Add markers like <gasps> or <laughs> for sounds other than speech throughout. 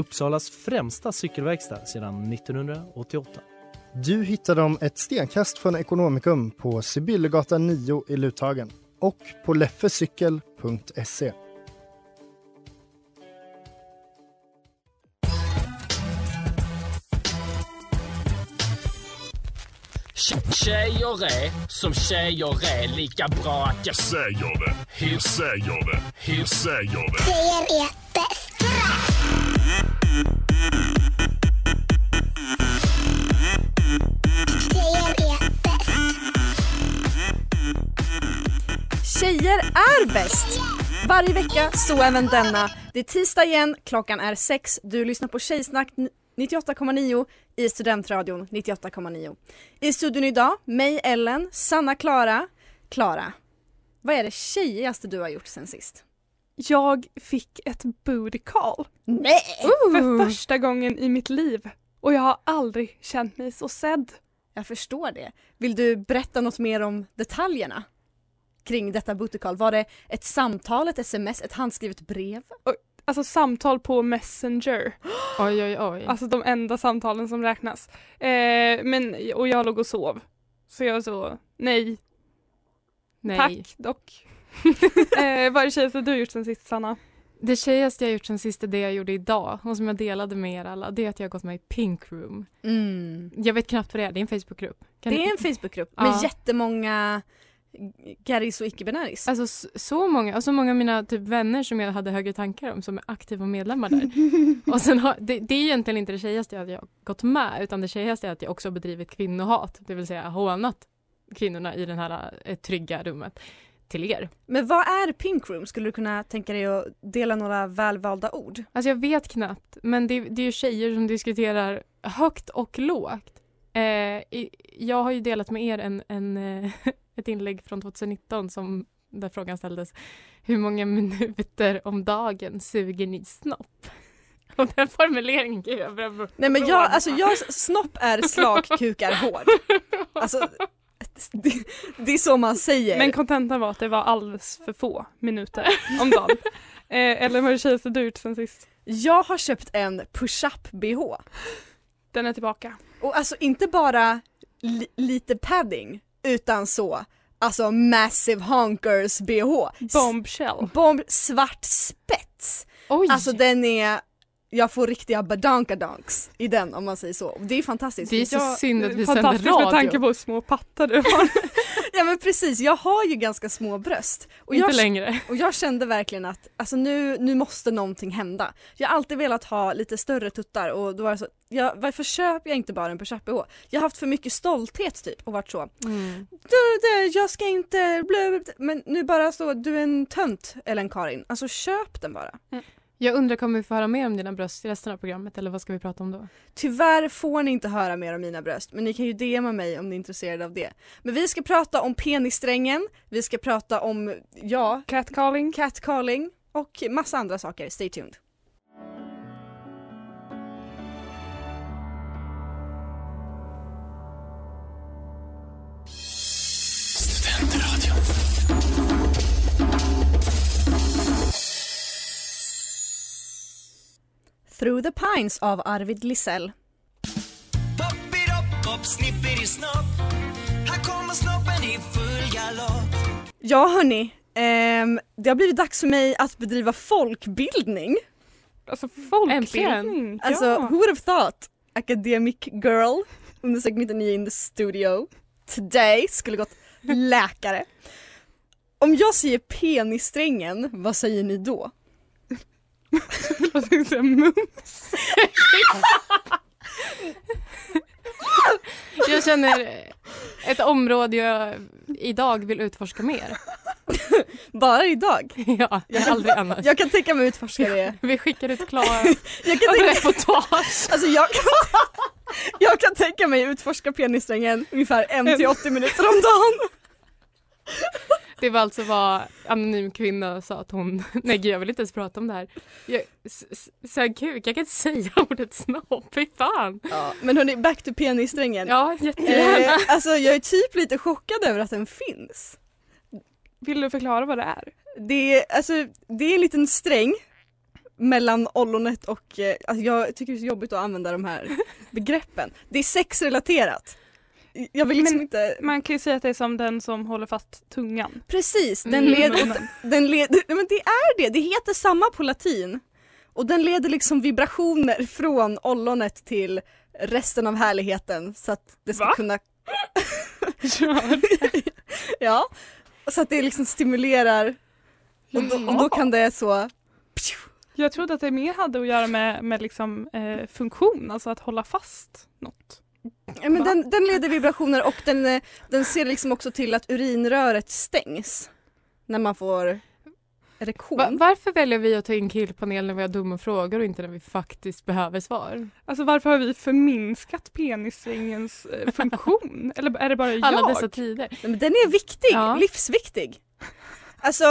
Uppsalas främsta cykelverkstad sedan 1988. Du hittar dem ett stenkast från Ekonomikum på Sibyllegatan 9 i Luthagen och på leffecykel.se. Tjejer är som tjejer är lika bra att jag säger det. Hur säger det? Hur säger det? Tjejer är är bäst! Varje vecka, så även denna. Det är tisdag igen, klockan är sex. Du lyssnar på Tjejsnack 98,9 i Studentradion 98,9. I studion idag, mig Ellen, Sanna Klara. Klara, vad är det tjejigaste du har gjort sen sist? Jag fick ett booty call Nej! för första gången i mitt liv och jag har aldrig känt mig så sedd. Jag förstår det. Vill du berätta något mer om detaljerna kring detta booty call? Var det ett samtal, ett sms, ett handskrivet brev? Alltså samtal på Messenger, <gasps> Oj, oj, oj. alltså de enda samtalen som räknas. Eh, men, och jag låg och sov. Så jag så, nej, Nej. tack dock. <laughs> eh, vad är det tjejigaste du har gjort sen sist Sanna? Det tjejigaste jag gjort sen sist är det jag gjorde idag och som jag delade med er alla. Det är att jag har gått med i Pink Room. Mm. Jag vet knappt vad det är, det är en Facebookgrupp. Kan Det ni- är en Facebookgrupp Ja. med jättemånga Garris och icke-binäris. Alltså så många, och så många av mina typ vänner som jag hade högre tankar om som är aktiva medlemmar där. <laughs> och sen har, det, det är egentligen inte det tjejigaste att jag har gått med utan det tjejigaste är att jag också har bedrivit kvinnohat, det vill säga hånat kvinnorna i det här eh, trygga rummet till er. Men vad är Pink Room? Skulle du kunna tänka dig att dela några välvalda ord? Alltså jag vet knappt, men det, det är ju tjejer som diskuterar högt och lågt. Eh, jag har ju delat med er en, en, eh, <laughs> ett inlägg från 2019 som, där frågan ställdes hur många minuter om dagen suger ni snopp? <laughs> Och den formuleringen, gud jag börjar Nej men jag, alltså jag, snopp är slak, kuk är hård. Alltså, det, det är så man säger. Men kontentan var att det var alldeles för få minuter om dagen. <laughs> eh, eller tjejigaste du har gjort sen sist? jag har köpt en push-up bh. Den är tillbaka. Och alltså inte bara li, lite padding, utan så, alltså massive honkers bh. Bombshell. Bomb, svart spets. Oj! Alltså den är, jag får riktiga badonkadonks i den om man säger så. Det är fantastiskt. det är så Ja, synd att vi sänder Fantastiskt med tanke radio. på hur små pattar du har. <laughs> Ja men precis, jag har ju ganska små bröst. Och Inte jag, längre. och jag kände verkligen att alltså nu, nu måste någonting hända. Jag har alltid velat ha lite större tuttar och då var det så, jag, varför köper jag inte bara en push-up bh? Jag har haft för mycket stolthet typ och varit så, Mm. du, du, jag ska inte, blö. men nu bara så, du är en tönt Ellen Karin, alltså köp den bara. Jag undrar, kommer vi få höra mer om dina bröst i resten av programmet eller vad ska vi prata om då? Tyvärr får ni inte höra mer om mina bröst, men ni kan ju DMa mig om ni är intresserade av det. Men vi ska prata om penissträngen, vi ska prata om, ja, Catcalling. catcalling och massa andra saker. Stay tuned. Through the Pines av Arvid Lisell. Ja hörni, ehm, det har blivit dags för mig att bedriva folkbildning. Alltså folkbildning. Alltså, ja. who would have thought academic girl under segment 99 in the studio today skulle gått <laughs> läkare. Om jag säger penissträngen, vad säger ni då? <laughs> Ska jag säga? Mums. <laughs> Jag känner ett område jag idag vill utforska mer. <laughs> Bara idag. ja, aldrig annars. Jag kan tänka mig utforska det. Vi skickar ut Klara Jag kan, tänka, reportage. alltså jag, kan, jag kan tänka mig utforska penissträngen ungefär en till 80 minuter om dagen. Det var alltså vad anonym kvinna sa att hon, <laughs> nej gud jag vill inte ens prata om det här. Jag, s- s- så här, kuk, jag kan inte säga <laughs> ordet snopp, fy fan. Ja, men hörni, back to penissträngen. Ja, jättegärna. Eh, alltså jag är typ lite chockad över att den finns. Vill du förklara vad det är? Det är, alltså, det är en liten sträng mellan ollonet och, eh, alltså jag tycker det är så jobbigt att använda de här begreppen. Det är sexrelaterat. Jag vill liksom Men- inte, Man kan ju säga att det är som den som håller fast tungan. precis, den Mm, leder, men- den leder, men det är det, det heter samma på latin. Och den leder liksom vibrationer från ollonet till resten av härligheten så att det ska Va? kunna <laughs> Ja, så att det liksom stimulerar och då, och då kan det så Jag trodde att det mer hade att göra med, med liksom, eh, funktion, alltså att hålla fast något. Ja, men den, den leder vibrationer och den, eh, den ser liksom också till att urinröret stängs när man får erektion. Va, varför väljer vi att ta in killpanel när vi har dumma frågor och inte när vi faktiskt behöver svar? Alltså varför har vi förminskat penissträngens eh, funktion? <laughs> Eller är det bara jag? Alla dessa tider. Nej, men den är viktig, Ja. livsviktig. Alltså,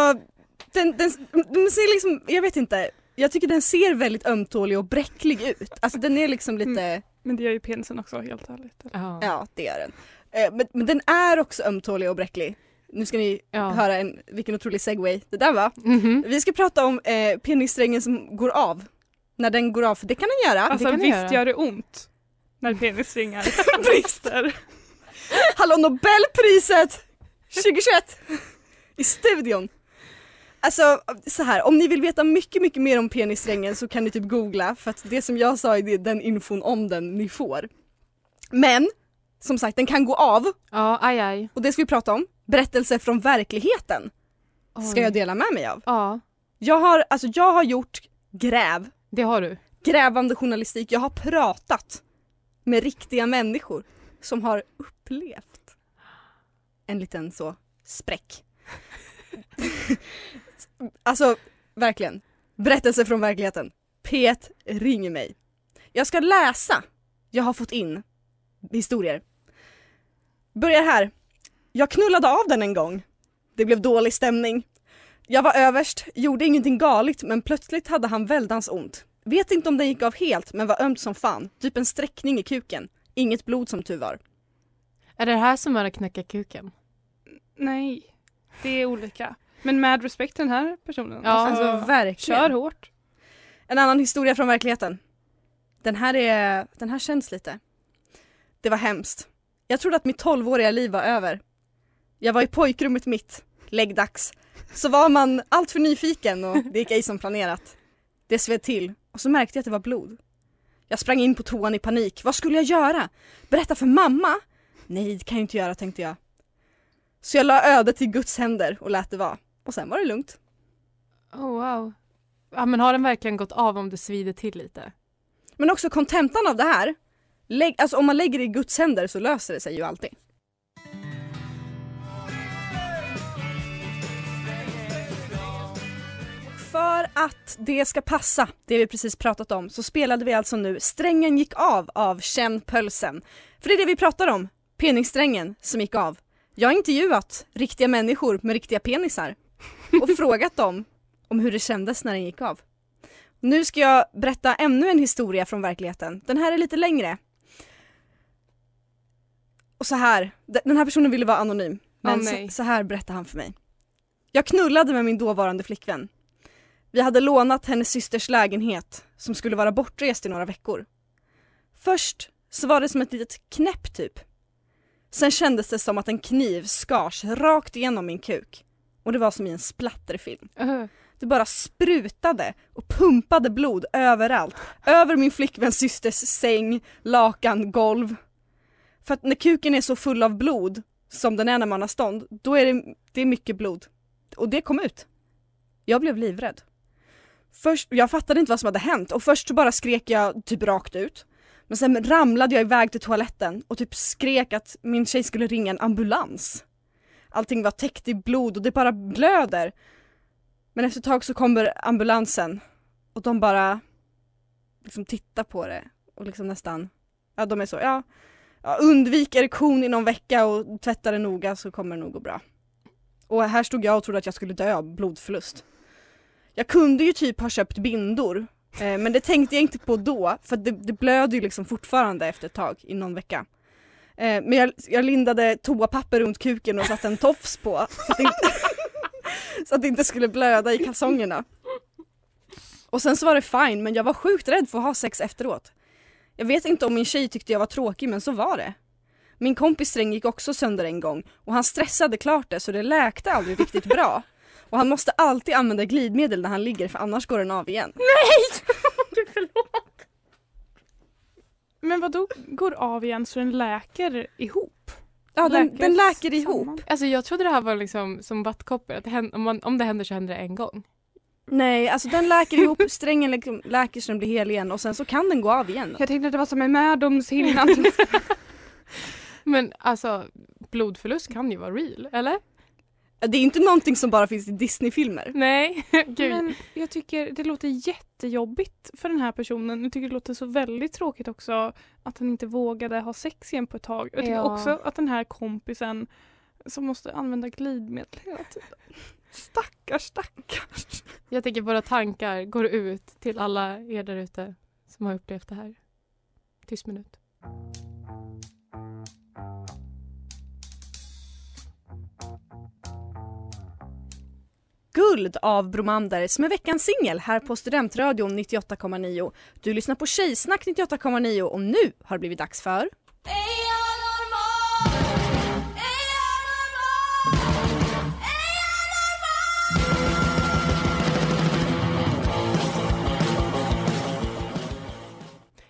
den, den, den ser liksom, jag vet inte, jag tycker den ser väldigt ömtålig och bräcklig ut. Alltså den är liksom lite, Men det gör ju penisen också helt ärligt. Ja. ja det är den. Eh, Men, men den är också ömtålig och bräcklig. Nu ska ni Ja. höra en, vilken otrolig segway det där var. Mhm. Vi ska prata om eh, penissträngen som går av. När den går av, för det kan den göra. Alltså kan det visst göra. gör det ont när penisstringar <laughs> <laughs> brister. Hallå Nobelpriset 2021 i studion. Alltså så här, om ni vill veta mycket mycket mer om penissträngen så kan ni typ googla för att det som jag sa är den infon om den ni får. Men som sagt den kan gå av Ja, aj aj. och det ska vi prata om. Berättelser från verkligheten ska Oj. jag dela med mig av. Ja, Jag har, alltså jag har gjort gräv, det har du. grävande journalistik. Jag har pratat med riktiga människor som har upplevt en liten så spräck. <laughs> alltså verkligen, berättelser från verkligheten. P1 ringer mig. Jag ska läsa. Jag har fått in historier. Börjar här. Jag knullade av den en gång. Det blev dålig stämning. Jag var överst, gjorde ingenting galet men plötsligt hade han väldans ont. Vet inte om den gick av helt men var ömt som fan. Typ en sträckning i kuken. Inget blod som tur var. Är det det här som är att knäcka kuken? Nej, det är olika. Men med respekt till den här personen. Ja. Alltså verkligen. kör hårt. En annan historia från verkligheten. Den här, är, den här känns lite. Det var hemskt. Jag trodde att mitt 12-åriga liv var över. Jag var i pojkrummet mitt, läggdags. Så var man allt för nyfiken och det gick ej som planerat. Det sved till och så märkte jag att det var blod. Jag sprang in på toan i panik. Vad skulle jag göra? Berätta för mamma? Nej, det kan jag inte göra tänkte jag. Så jag la ödet i Guds händer och lät det vara. Och sen var det lugnt. Oh wow. Ja men har den verkligen gått av om det svider till lite? Men också kontentan av det här, lägg, alltså om man lägger det i Guds händer så löser det sig ju alltid. För att det ska passa det vi precis pratat om så spelade vi alltså nu Strängen gick av av Känn pölsen. För det är det vi pratar om, penissträngen som gick av. Jag har intervjuat riktiga människor med riktiga penisar och frågat dem om hur det kändes när den gick av. Nu ska jag berätta ännu en historia från verkligheten. Den här är lite längre. Och så här, den här personen ville vara anonym. Men Åh, så, så här berättar han för mig. Jag knullade med min dåvarande flickvän. Vi hade lånat hennes systers lägenhet som skulle vara bortrest i några veckor. Först så var det som ett litet knäpp typ. Sen kändes det som att en kniv skars rakt igenom min kuk. Och det var som i en splatterfilm. Uh. Det bara sprutade och pumpade blod överallt. Över min flickväns systers säng, lakan, golv. För att när kuken är så full av blod, som den är när man har stånd, då är det, det är mycket blod. Och det kom ut. Jag blev livrädd. Först, jag fattade inte vad som hade hänt och först så bara skrek jag typ rakt ut. Men sen ramlade jag iväg till toaletten och typ skrek att min tjej skulle ringa en ambulans. allting var täckt i blod och det bara blöder. Men efter ett tag så kommer ambulansen och de bara liksom tittar på det och liksom nästan, ja de är så, ja, ja undvik erektion i någon vecka och tvätta det noga så kommer det nog gå bra. Och här stod jag och trodde att jag skulle dö av blodförlust. Jag kunde ju typ ha köpt bindor Eh, men det tänkte jag inte på då för det, det blöder ju liksom fortfarande efter ett tag i någon vecka. Eh, men jag, jag lindade toapapper runt kuken och satte en tofs på så att, det inte, <laughs> så att det inte skulle blöda i kalsongerna. Och sen så var det fine men jag var sjukt rädd för att ha sex efteråt. Jag vet inte om min tjej tyckte jag var tråkig men så var det. Min kompis sträng gick också sönder en gång och han stressade klart det så det läkte aldrig riktigt bra. Och han måste alltid använda glidmedel när han ligger för annars går den av igen. <laughs> Men vad då går av igen så den läker ihop? Ja den, Läker den läker ihop. samman? Alltså jag trodde det här var liksom som vattkoppor, att det händer, om, man, om det händer så händer det en gång. Nej alltså den läker ihop, <laughs> strängen liksom läker så den blir hel igen och sen så kan den gå av igen. Jag tänkte att det var som en mödomshinnan. <laughs> Men alltså blodförlust kan ju vara real, eller? Det är inte någonting som bara finns i Disney-filmer. Nej, <laughs> gud. Men jag tycker det låter jättejobbigt för den här personen. Jag tycker det låter så väldigt tråkigt också att han inte vågade ha sex igen på ett tag. Jag tycker Ja. också att den här kompisen som måste använda glidmedel hela tiden. Stackars, stackars. Jag tänker våra tankar går ut till alla er där ute som har upplevt det här. Tyst minut. Guld av Bromander som är veckans singel här på Studentradion 98,9. Du lyssnar på Tjejsnack 98,9 och nu har det blivit dags för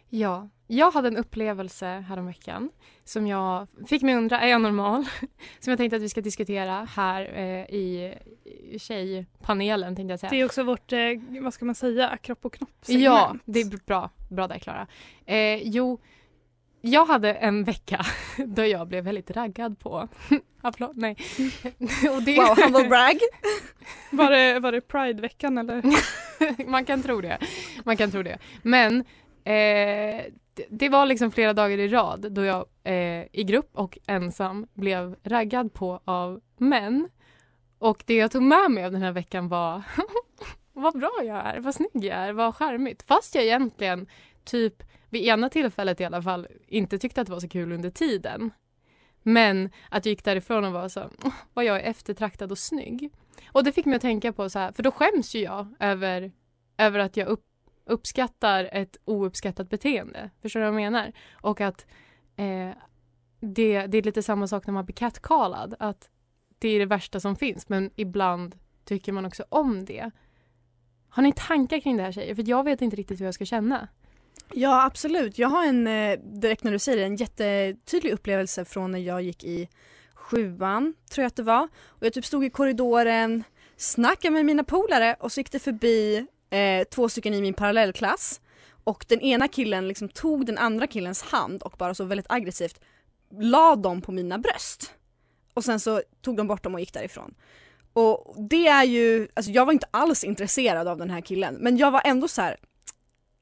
Ja, jag hade en upplevelse häromveckan som jag fick mig undra, är jag normal? <laughs> Som jag tänkte att vi ska diskutera här eh, i, tjejpanelen tänkte jag säga. Det är också vårt, eh, vad ska man säga, kropp och knopp Ja, det är bra. Bra där Klara. Eh, jo, jag hade en vecka <laughs> då jag blev väldigt raggad på. <laughs> Applåd, nej. Och det, Wow, humble brag. Var det, var det Pride-veckan eller? man kan tro det. Man kan tro det. Men eh, det, var liksom flera dagar i rad då jag eh, i grupp och ensam blev raggad på av män. Och det jag tog med mig av den här veckan var <laughs> vad bra jag är, vad snygg jag är, vad charmigt. Fast jag egentligen typ vid ena tillfället i alla fall inte tyckte att det var så kul under tiden. Men att jag gick därifrån och var så, vad jag är eftertraktad och snygg. Och det fick mig att tänka på så här, för då skäms ju jag över, över att jag upp, uppskattar ett ouppskattat beteende. Förstår du vad jag menar? Och att eh, det, det är lite samma sak när man blir catcallad. Att det är det värsta som finns men ibland tycker man också om det. Har ni tankar kring det här tjejer? För jag vet inte riktigt hur jag ska känna. Ja absolut, jag har en, eh, direkt när du säger det, en jättetydlig upplevelse från när jag gick i sjuan, tror jag att det var. Och jag typ stod i korridoren, snackade med mina polare och så gick det förbi eh, två stycken i min parallellklass. Och den ena killen liksom tog den andra killens hand och bara så väldigt aggressivt la dem på mina bröst. Och sen så tog de bort dem och gick därifrån. Och det är ju, alltså jag var inte alls intresserad av den här killen men jag var ändå så här.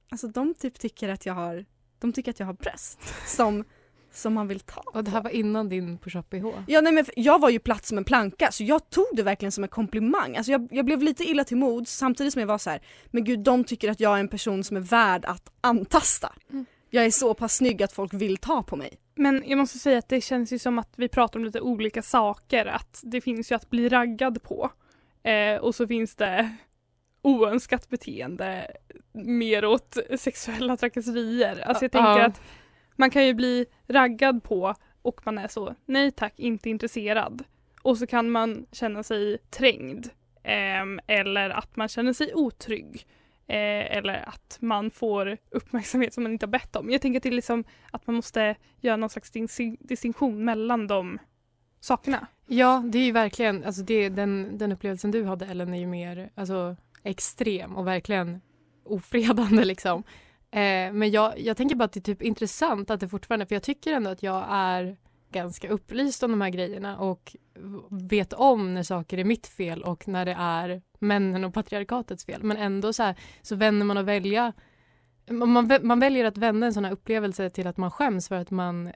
Alltså de typ tycker att jag har, de tycker att jag har bröst som, som man vill ta Och det här var innan din push-up bh. Ja nej men jag var ju platt som en planka så jag tog det verkligen som en komplimang. Alltså jag, jag blev lite illa till mods samtidigt som jag var så här, men gud de tycker att jag är en person som är värd att antasta. Mm. Jag är så pass snygg att folk vill ta på mig. Men jag måste säga att det känns ju som att vi pratar om lite olika saker. Att det finns ju att bli raggad på. Eh, och så finns det oönskat beteende mer åt sexuella trakasserier. Alltså jag tänker Ja. att man kan ju bli raggad på och man är så nej tack, inte intresserad. Och så kan man känna sig trängd. Eh, eller att man känner sig otrygg. Eh, eller att man får uppmärksamhet som man inte har bett om. Jag tänker att det är liksom att man måste göra någon slags distinktion mellan de sakerna. Ja, det är ju verkligen, alltså det, den, den upplevelsen du hade Ellen är ju mer alltså, extrem och verkligen ofredande <laughs> liksom. Eh, men jag, jag tänker bara att det är typ intressant att det fortfarande, för jag tycker ändå att jag är ganska upplyst om de här grejerna och vet om när saker är mitt fel och när det är männen och patriarkatets fel. Men ändå så, här, så vänder man att välja man, man väljer att vända en sån här upplevelse till att man skäms för att man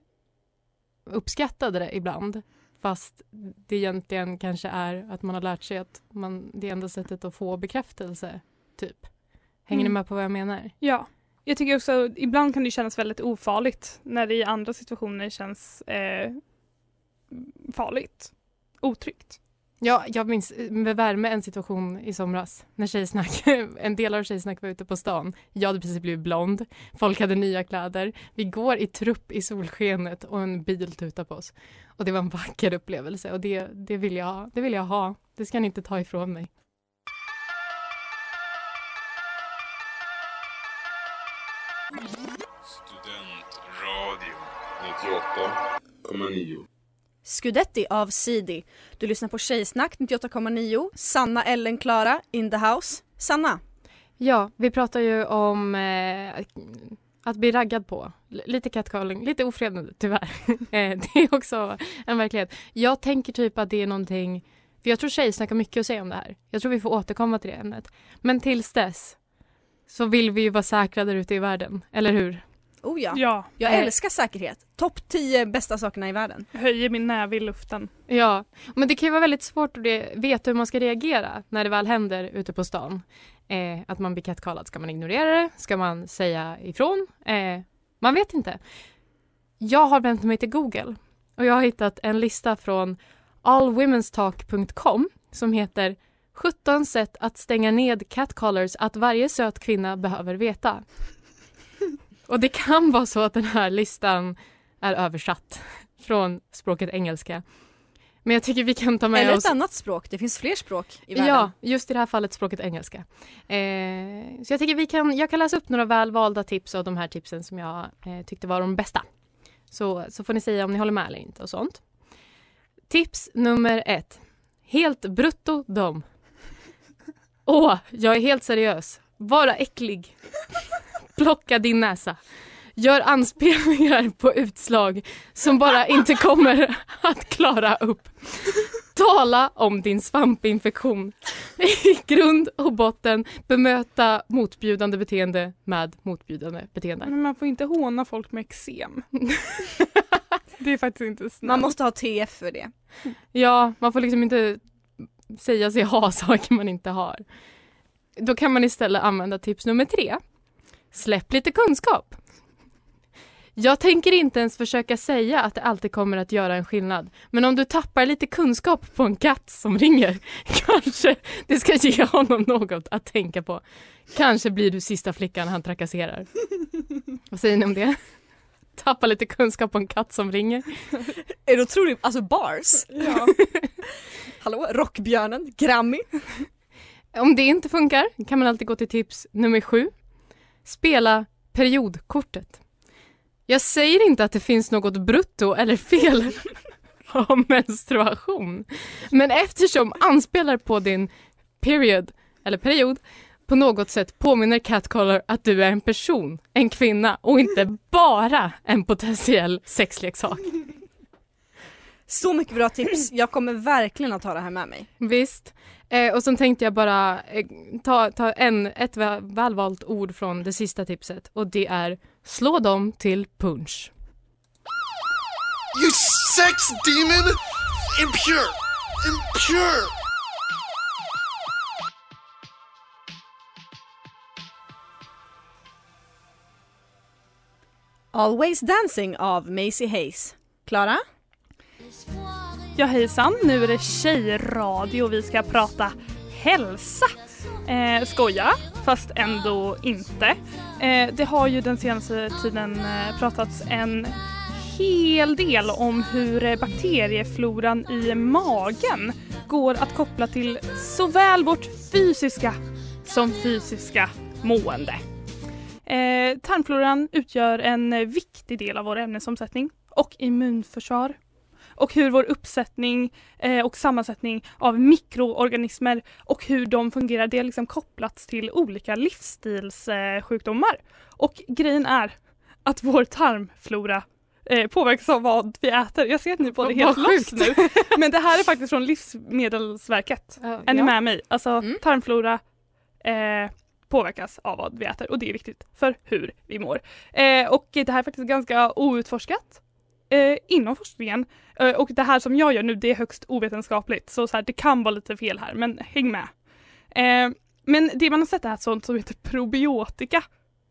uppskattade det ibland. Fast det egentligen kanske är att man har lärt sig att man, det är enda sättet att få bekräftelse, typ. Hänger Mm. ni med på vad jag menar? Ja. Jag tycker också ibland kan det kännas väldigt ofarligt när det i andra situationer känns eh, farligt. Otryggt. Ja, jag minns eh, med värme en situation i somras när Tjejsnack, <laughs> en del av Tjejsnack var ute på stan. Jag hade precis blivit blond, folk hade nya kläder. Vi går i trupp i solskenet och en bil tutar på oss. Och det var en vacker upplevelse och det, det, vill, jag, det vill jag ha. Det ska ni inte ta ifrån mig. 98,9. Skudetti av Sidi. Du lyssnar på Tjejsnack 98,9. Sanna, Ellen, Klara in the house. Sanna, Ja, vi pratar ju om eh, att bli raggad på. L- lite catcalling, lite ofredande tyvärr. <laughs> eh, det är också en verklighet. Jag tänker typ att det är någonting, för jag tror Tjejsnack har mycket att säga om det här. Jag tror vi får återkomma till det ämnet. Men tills dess så vill vi ju vara säkra där ute i världen, eller hur? Oh ja. Ja. Jag Eh. älskar säkerhet. Topp 10 bästa sakerna i världen. Höjer min näve i luften. Ja, men det kan ju vara väldigt svårt att veta hur man ska reagera när det väl händer ute på stan. Eh, att man blir catcallad. Ska man ignorera det? Ska man säga ifrån? Eh, man vet inte. Jag har vänt mig till Google och jag har hittat en lista från allwomenstalk.com som heter 17 sätt att stänga ned catcallers att varje söt kvinna behöver veta. Och det kan vara så att den här listan är översatt från språket engelska. Men jag tycker vi kan ta med Eller oss... ett annat språk. Det finns fler språk i världen. Ja, just i det här fallet språket engelska. Eh, så jag tycker vi kan, jag kan läsa upp några välvalda tips av de här tipsen som jag eh, tyckte var de bästa. Så, så får ni säga om ni håller med eller inte och sånt. Tips nummer ett. Helt brutto dom. Åh, jag är helt seriös. Vara äcklig. Plocka din näsa. Gör anspelningar på utslag som bara inte kommer att klara upp. Tala om din svampinfektion. I grund och botten bemöta motbjudande beteende med motbjudande beteende. Men man får inte håna folk med eksem. <laughs> det är faktiskt inte snällt. Man måste ha TF för det. Ja, man får liksom inte säga sig ha saker man inte har. Då kan man istället använda tips nummer tre. Släpp lite kunskap. Jag tänker inte ens försöka säga att det alltid kommer att göra en skillnad. Men om du tappar lite kunskap på en katt som ringer, <laughs> kanske det ska ge honom något att tänka på. Kanske blir du sista flickan han trakasserar. Vad säger ni om det? Tappa lite kunskap på en katt som ringer. Är det otroligt? Alltså bars. Ja. <laughs> Hallå, Rockbjörnen, Grammy. Om det inte funkar kan man alltid gå till tips nummer sju. Spela periodkortet. Jag säger inte att det finns något brutto eller fel <laughs> om menstruation. Men eftersom anspelar på din period, eller period, på något sätt påminner Catcaller att du är en person, en kvinna och inte bara en potentiell sexleksak. Så mycket bra tips. Jag kommer verkligen att ta det här med mig. Visst. Eh, och sen tänkte jag bara eh, ta, ta en, ett vä- välvalt ord från det sista tipset och det är slå dem till punch. You sex demon! Impure! Impure! Always Dancing av Macy Hayes. Klara? Ja hejsan, nu är det tjejradio och vi ska prata hälsa. Eh, skoja, fast ändå inte. Eh, det har ju den senaste tiden eh, pratats en hel del om hur eh, bakteriefloran i magen går att koppla till såväl vårt fysiska som fysiska mående. Eh, tarmfloran utgör en eh, viktig del av vår ämnesomsättning och immunförsvar och hur vår uppsättning eh, och sammansättning av mikroorganismer och hur de fungerar, det är liksom kopplats till olika livsstilssjukdomar. Eh, och grejen är att vår tarmflora eh, påverkas av vad vi äter. Jag ser att ni båda är helt lost nu. Men det här är faktiskt från Livsmedelsverket. Ja, Är ni ja. med mig? Alltså Mm. tarmflora eh, påverkas av vad vi äter och det är viktigt för hur vi mår. Eh, och det här är faktiskt ganska outforskat eh, inom forskningen. Eh, och det här som jag gör nu det är högst ovetenskapligt så, så här, det kan vara lite fel här men häng med. Eh, men det man har sett är att sånt som heter probiotika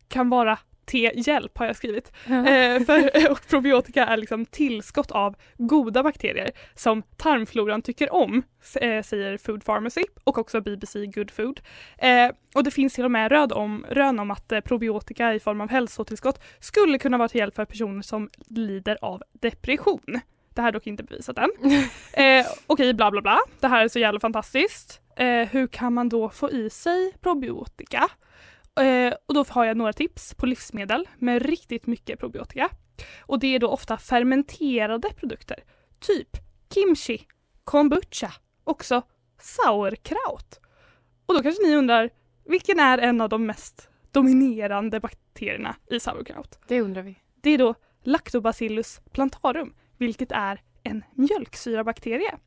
kan vara till hjälp har jag skrivit. Eh, för, <laughs> och probiotika är liksom tillskott av goda bakterier som tarmfloran tycker om, eh, säger Food Pharmacy och också BBC Good Food. Eh, och det finns till och med röd om, rön om att probiotika i form av hälsotillskott skulle kunna vara till hjälp för personer som lider av depression. Det här är dock inte bevisat än. <laughs> Eh, Okej, bla bla bla. Det här är så jävla fantastiskt. Hur kan man då få i sig probiotika? Eh, och då har jag några tips på livsmedel med riktigt mycket probiotika. Och det är då ofta fermenterade produkter. Typ kimchi, kombucha, också sauerkraut. Och då kanske ni undrar, vilken är en av de mest dominerande bakterierna i sauerkraut? Det undrar vi. Det är då Lactobacillus plantarum, vilket är en mjölksyrabakterie.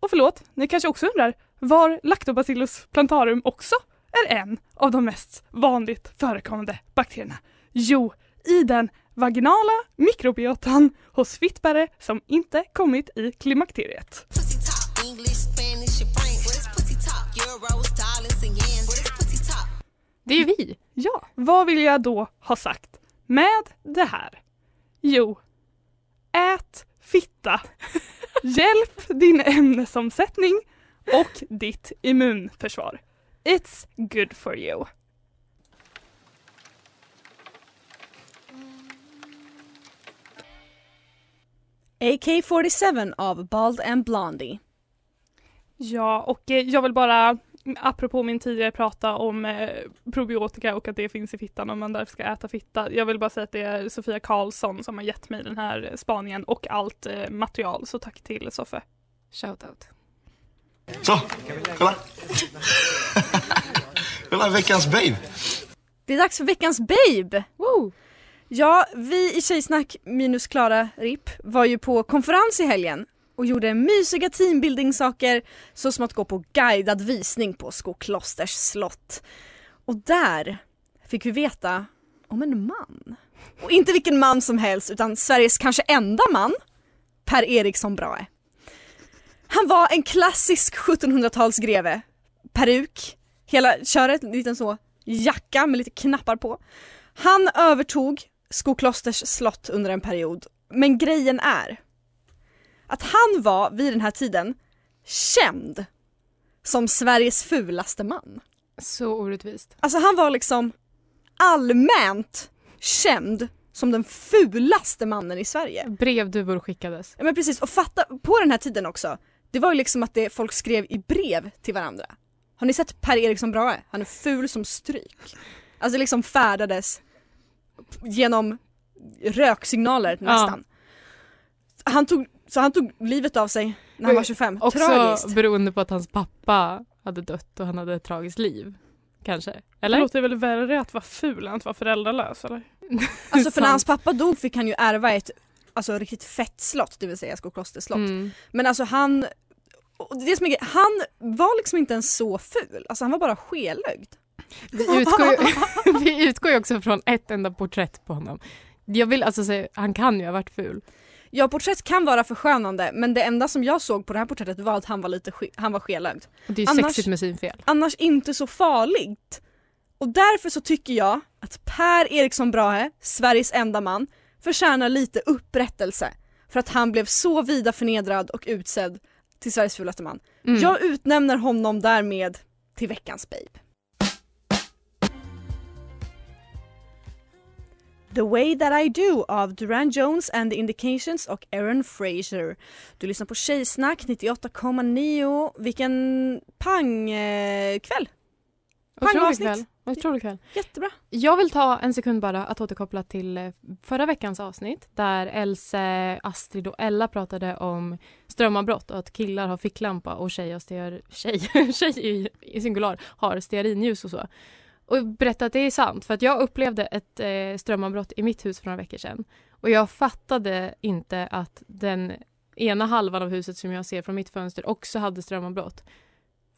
Och förlåt, ni kanske också undrar var Lactobacillus plantarum också är en av de mest vanligt förekommande bakterierna? Jo, i den vaginala mikrobiotan hos fittbärare som inte kommit i klimakteriet. Det är ju vi. Ja, vad vill jag då ha sagt med det här? Jo, ät fitta. <laughs> Hjälp din ämnesomsättning och ditt immunförsvar. It's good for you. AK47 av Bald and Blondie. Ja, och eh, jag vill bara apropå min tidigare prata om eh, probiotika och att det finns i fittan om man därför ska äta fitta. Jag vill bara säga att det är Sofia Karlsson som har gett mig den här spaningen och allt eh, material. Så tack till Soffe. Shoutout. Så, kolla. Kolla veckans babe. Det är dags för veckans Babe! Woo! Ja, vi i Tjejsnack minus Klara RIP var ju på konferens i helgen och gjorde mysiga teambuilding-saker så som att gå på guidad visning på Skoklosters slott. Och där fick vi veta om en man. Och inte vilken man som helst utan Sveriges kanske enda man, Per Eriksson Brahe. Han var en klassisk 1700-talsgreve. Peruk, hela köret, en liten så jacka med lite knappar på. Han övertog Skoklosters slott under en period, men grejen är att han var vid den här tiden känd som Sveriges fulaste man. Så orättvist. Alltså han var liksom allmänt känd som den fulaste mannen i Sverige. Brevduvor skickades. Ja, men precis, och fatta på den här tiden också. Det var ju liksom att det folk skrev i brev till varandra. Har ni sett Per Eriksson Brahe? Han är ful som stryk. Alltså det liksom färdades genom röksignaler nästan. Han tog, så han tog livet av sig när han var 25. Också Tragiskt. beroende på att hans pappa hade dött och han hade ett tragiskt liv. Kanske. Det Eller? låter väl värre att vara ful än att vara föräldralös eller? Alltså för när hans pappa dog fick han ju ärva ett alltså, riktigt fett slott, det vill säga Skokloster slott. Mm. Men alltså han, och det som är, han var liksom inte ens så ful, alltså han var bara skelögd. Vi, utgår ju, <laughs> vi utgår ju också från ett enda porträtt på honom. Jag vill alltså säga, han kan ju ha varit ful. Ja porträtt kan vara förskönande men det enda som jag såg på det här porträttet var att han var lite han var skelögd. Och det är ju Annars- sexigt med synfel. Annars inte så farligt. Och därför så tycker jag att Per Eriksson Brahe, Sveriges enda man, förtjänar lite upprättelse. För att han blev så vida förnedrad och utsedd till Sveriges fulaste man. Mm. Jag utnämner honom därmed till veckans babe. The Way That I Do av Duran Jones and the Indications och Aaron Fraser. Du lyssnar på Tjejsnack 98,9. Vilken pangkväll! kväll. Otrolig Pangavsnitt. kväll. Otrolig kväll. Jättebra. Jag vill ta en sekund bara att återkoppla till eh, förra veckans avsnitt där Else, Astrid och Ella pratade om strömavbrott och att killar har ficklampa och tjejer, stear, tjej, <laughs> tjej i, i singular har stearinljus och så. Och berätta att det är sant för att jag upplevde ett eh, strömavbrott i mitt hus för några veckor sedan. Och jag fattade inte att den ena halvan av huset som jag ser från mitt fönster också hade strömavbrott.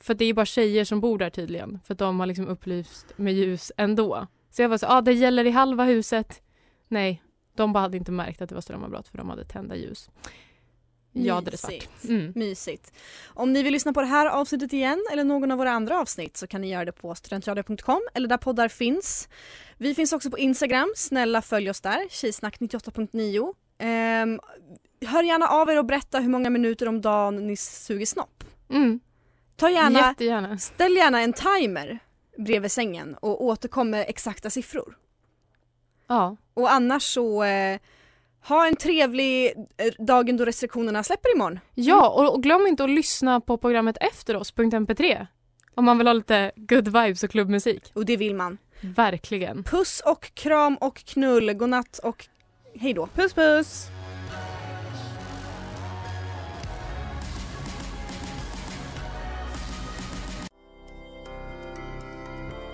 För det är bara tjejer som bor där tydligen. För de har liksom upplyst med ljus ändå. Så jag var så, ja ah, det gäller i halva huset. Nej, de bara hade inte märkt att det var strömavbrott för de hade tända ljus. Jag hade det svart. Mm. Mysigt. Om ni vill lyssna på det här avsnittet igen eller någon av våra andra avsnitt så kan ni göra det på studentradio.com eller där poddar finns. Vi finns också på Instagram, snälla följ oss där, tjejsnack 98.9. Ehm, hör gärna av er och berätta hur många minuter om dagen ni suger snopp. Mm. Ta gärna, Jättegärna. ställ gärna en timer bredvid sängen och återkom med exakta siffror. Ja. Och annars så eh, ha en trevlig eh, dagen då restriktionerna släpper imorgon. Ja, och, och glöm inte att lyssna på programmet efter oss, .mp3. Om man vill ha lite good vibes och klubbmusik. Och det vill man. Verkligen. Puss och kram och knull, godnatt och hej då. Puss puss!